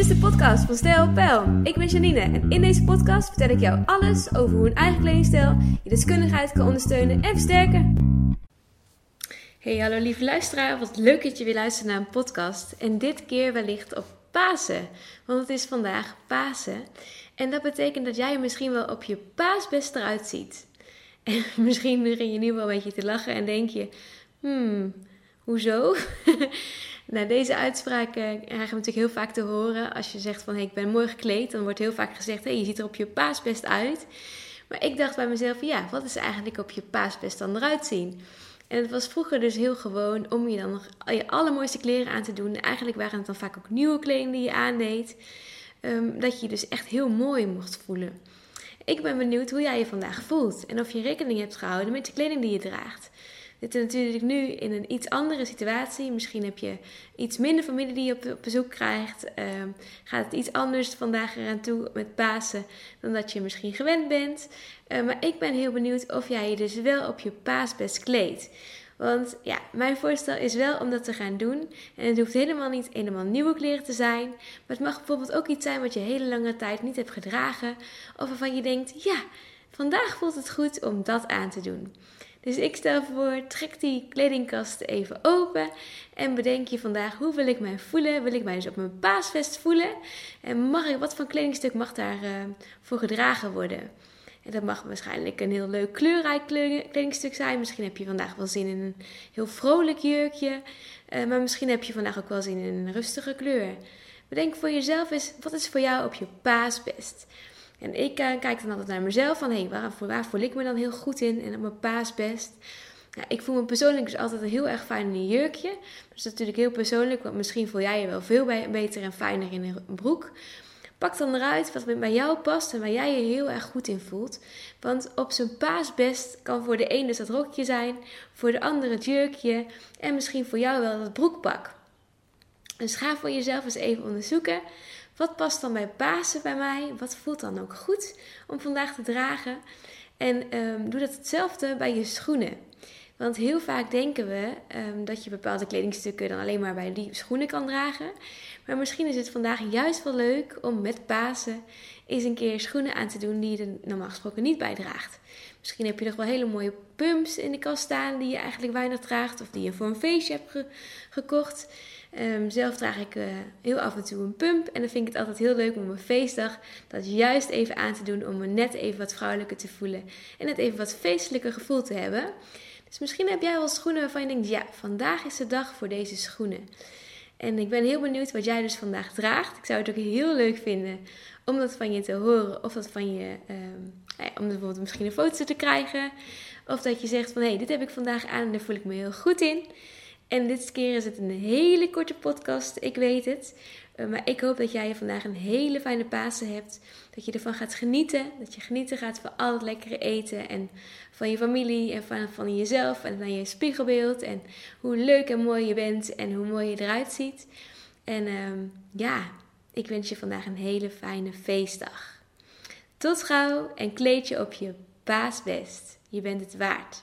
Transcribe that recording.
is de podcast van Stijl Pijl. Ik ben Janine en in deze podcast vertel ik jou alles over hoe een eigen kledingstijl je deskundigheid kan ondersteunen en versterken. Hey, hallo lieve luisteraar. Wat leuk dat je weer luistert naar een podcast. En dit keer wellicht op Pasen. Want het is vandaag Pasen. En dat betekent dat jij misschien wel op je paasbest eruit ziet. En misschien begin je nu wel een beetje te lachen en denk je... Hmm, hoezo? nou, deze uitspraak uh, krijgen we natuurlijk heel vaak te horen. Als je zegt van, ik ben mooi gekleed, dan wordt heel vaak gezegd, hey, je ziet er op je paasbest uit. Maar ik dacht bij mezelf, ja, wat is eigenlijk op je paasbest dan eruit zien? En het was vroeger dus heel gewoon om je dan nog je allermooiste kleren aan te doen. Eigenlijk waren het dan vaak ook nieuwe kleding die je aandeed. Um, dat je je dus echt heel mooi mocht voelen. Ik ben benieuwd hoe jij je vandaag voelt en of je rekening hebt gehouden met de kleding die je draagt zitten natuurlijk nu in een iets andere situatie. Misschien heb je iets minder familie die je op, bezoek krijgt. Uh, gaat het iets anders vandaag eraan toe met Pasen dan dat je misschien gewend bent. Uh, maar ik ben heel benieuwd of jij je dus wel op je paasbest kleedt. Want ja, mijn voorstel is wel om dat te gaan doen. En het hoeft helemaal niet helemaal nieuwe kleren te zijn. Maar het mag bijvoorbeeld ook iets zijn wat je hele lange tijd niet hebt gedragen. Of waarvan je denkt, ja, vandaag voelt het goed om dat aan te doen. Dus ik stel voor, trek die kledingkast even open en bedenk je vandaag hoe wil ik mij voelen? Wil ik mij dus op mijn paasvest voelen? En mag ik, wat voor kledingstuk mag daarvoor uh, voor gedragen worden? En dat mag waarschijnlijk een heel leuk kleurrijk kledingstuk zijn. Misschien heb je vandaag wel zin in een heel vrolijk jurkje. Uh, maar misschien heb je vandaag ook wel zin in een rustige kleur. Bedenk voor jezelf eens, wat is voor jou op je paasbest? En ik uh, kijk dan altijd naar mezelf van, hé, hey, waar, voel ik me dan heel goed in en op mijn paas best? Ja, ik voel me persoonlijk dus altijd heel erg fijn in een jurkje. Dat is natuurlijk heel persoonlijk, want misschien voel jij je wel veel beter en fijner in een broek. Pak dan eruit wat bij jou past en waar jij je heel erg goed in voelt. Want op zijn paasbest kan voor de ene dus dat rokje zijn, voor de andere het jurkje en misschien voor jou wel dat broekpak. Dus ga voor jezelf eens even onderzoeken wat past dan bij Pasen bij mij? Wat voelt dan ook goed om vandaag te dragen? En um, doe dat hetzelfde bij je schoenen. Want heel vaak denken we um, dat je bepaalde kledingstukken dan alleen maar bij die schoenen kan dragen. Maar misschien is het vandaag juist wel leuk om met Pasen eens een keer schoenen aan te doen die je er normaal gesproken niet bij draagt. Misschien heb je nog wel hele mooie pumps in de kast staan die je eigenlijk weinig draagt. Of die je voor een feestje hebt gekocht. Um, zelf draag ik uh, heel af en toe een pump. En dan vind ik het altijd heel leuk om op een feestdag dat juist even aan te doen. Om me net even wat vrouwelijker te voelen. En net even wat feestelijker gevoel te hebben. Dus misschien heb jij wel schoenen waarvan je denkt: ja, vandaag is de dag voor deze schoenen. En ik ben heel benieuwd wat jij dus vandaag draagt. Ik zou het ook heel leuk vinden om dat van je te horen. Of dat van je, um, ja, om bijvoorbeeld misschien een foto te krijgen. Of dat je zegt van hé, hey, dit heb ik vandaag aan en daar voel ik me heel goed in. En dit keer is het een hele korte podcast, ik weet het. Eh, maar ik hoop dat jij vandaag een hele fijne Pasen hebt. Dat je ervan gaat genieten. Dat je genieten gaat van al het lekkere eten. En van je familie en van, van jezelf. En van je spiegelbeeld. En hoe leuk en mooi je bent. En hoe mooi je eruit ziet. En uh, ja, ik wens je vandaag een hele fijne feestdag. Tot gauw en kleed je op je paasbest. Je bent het waard.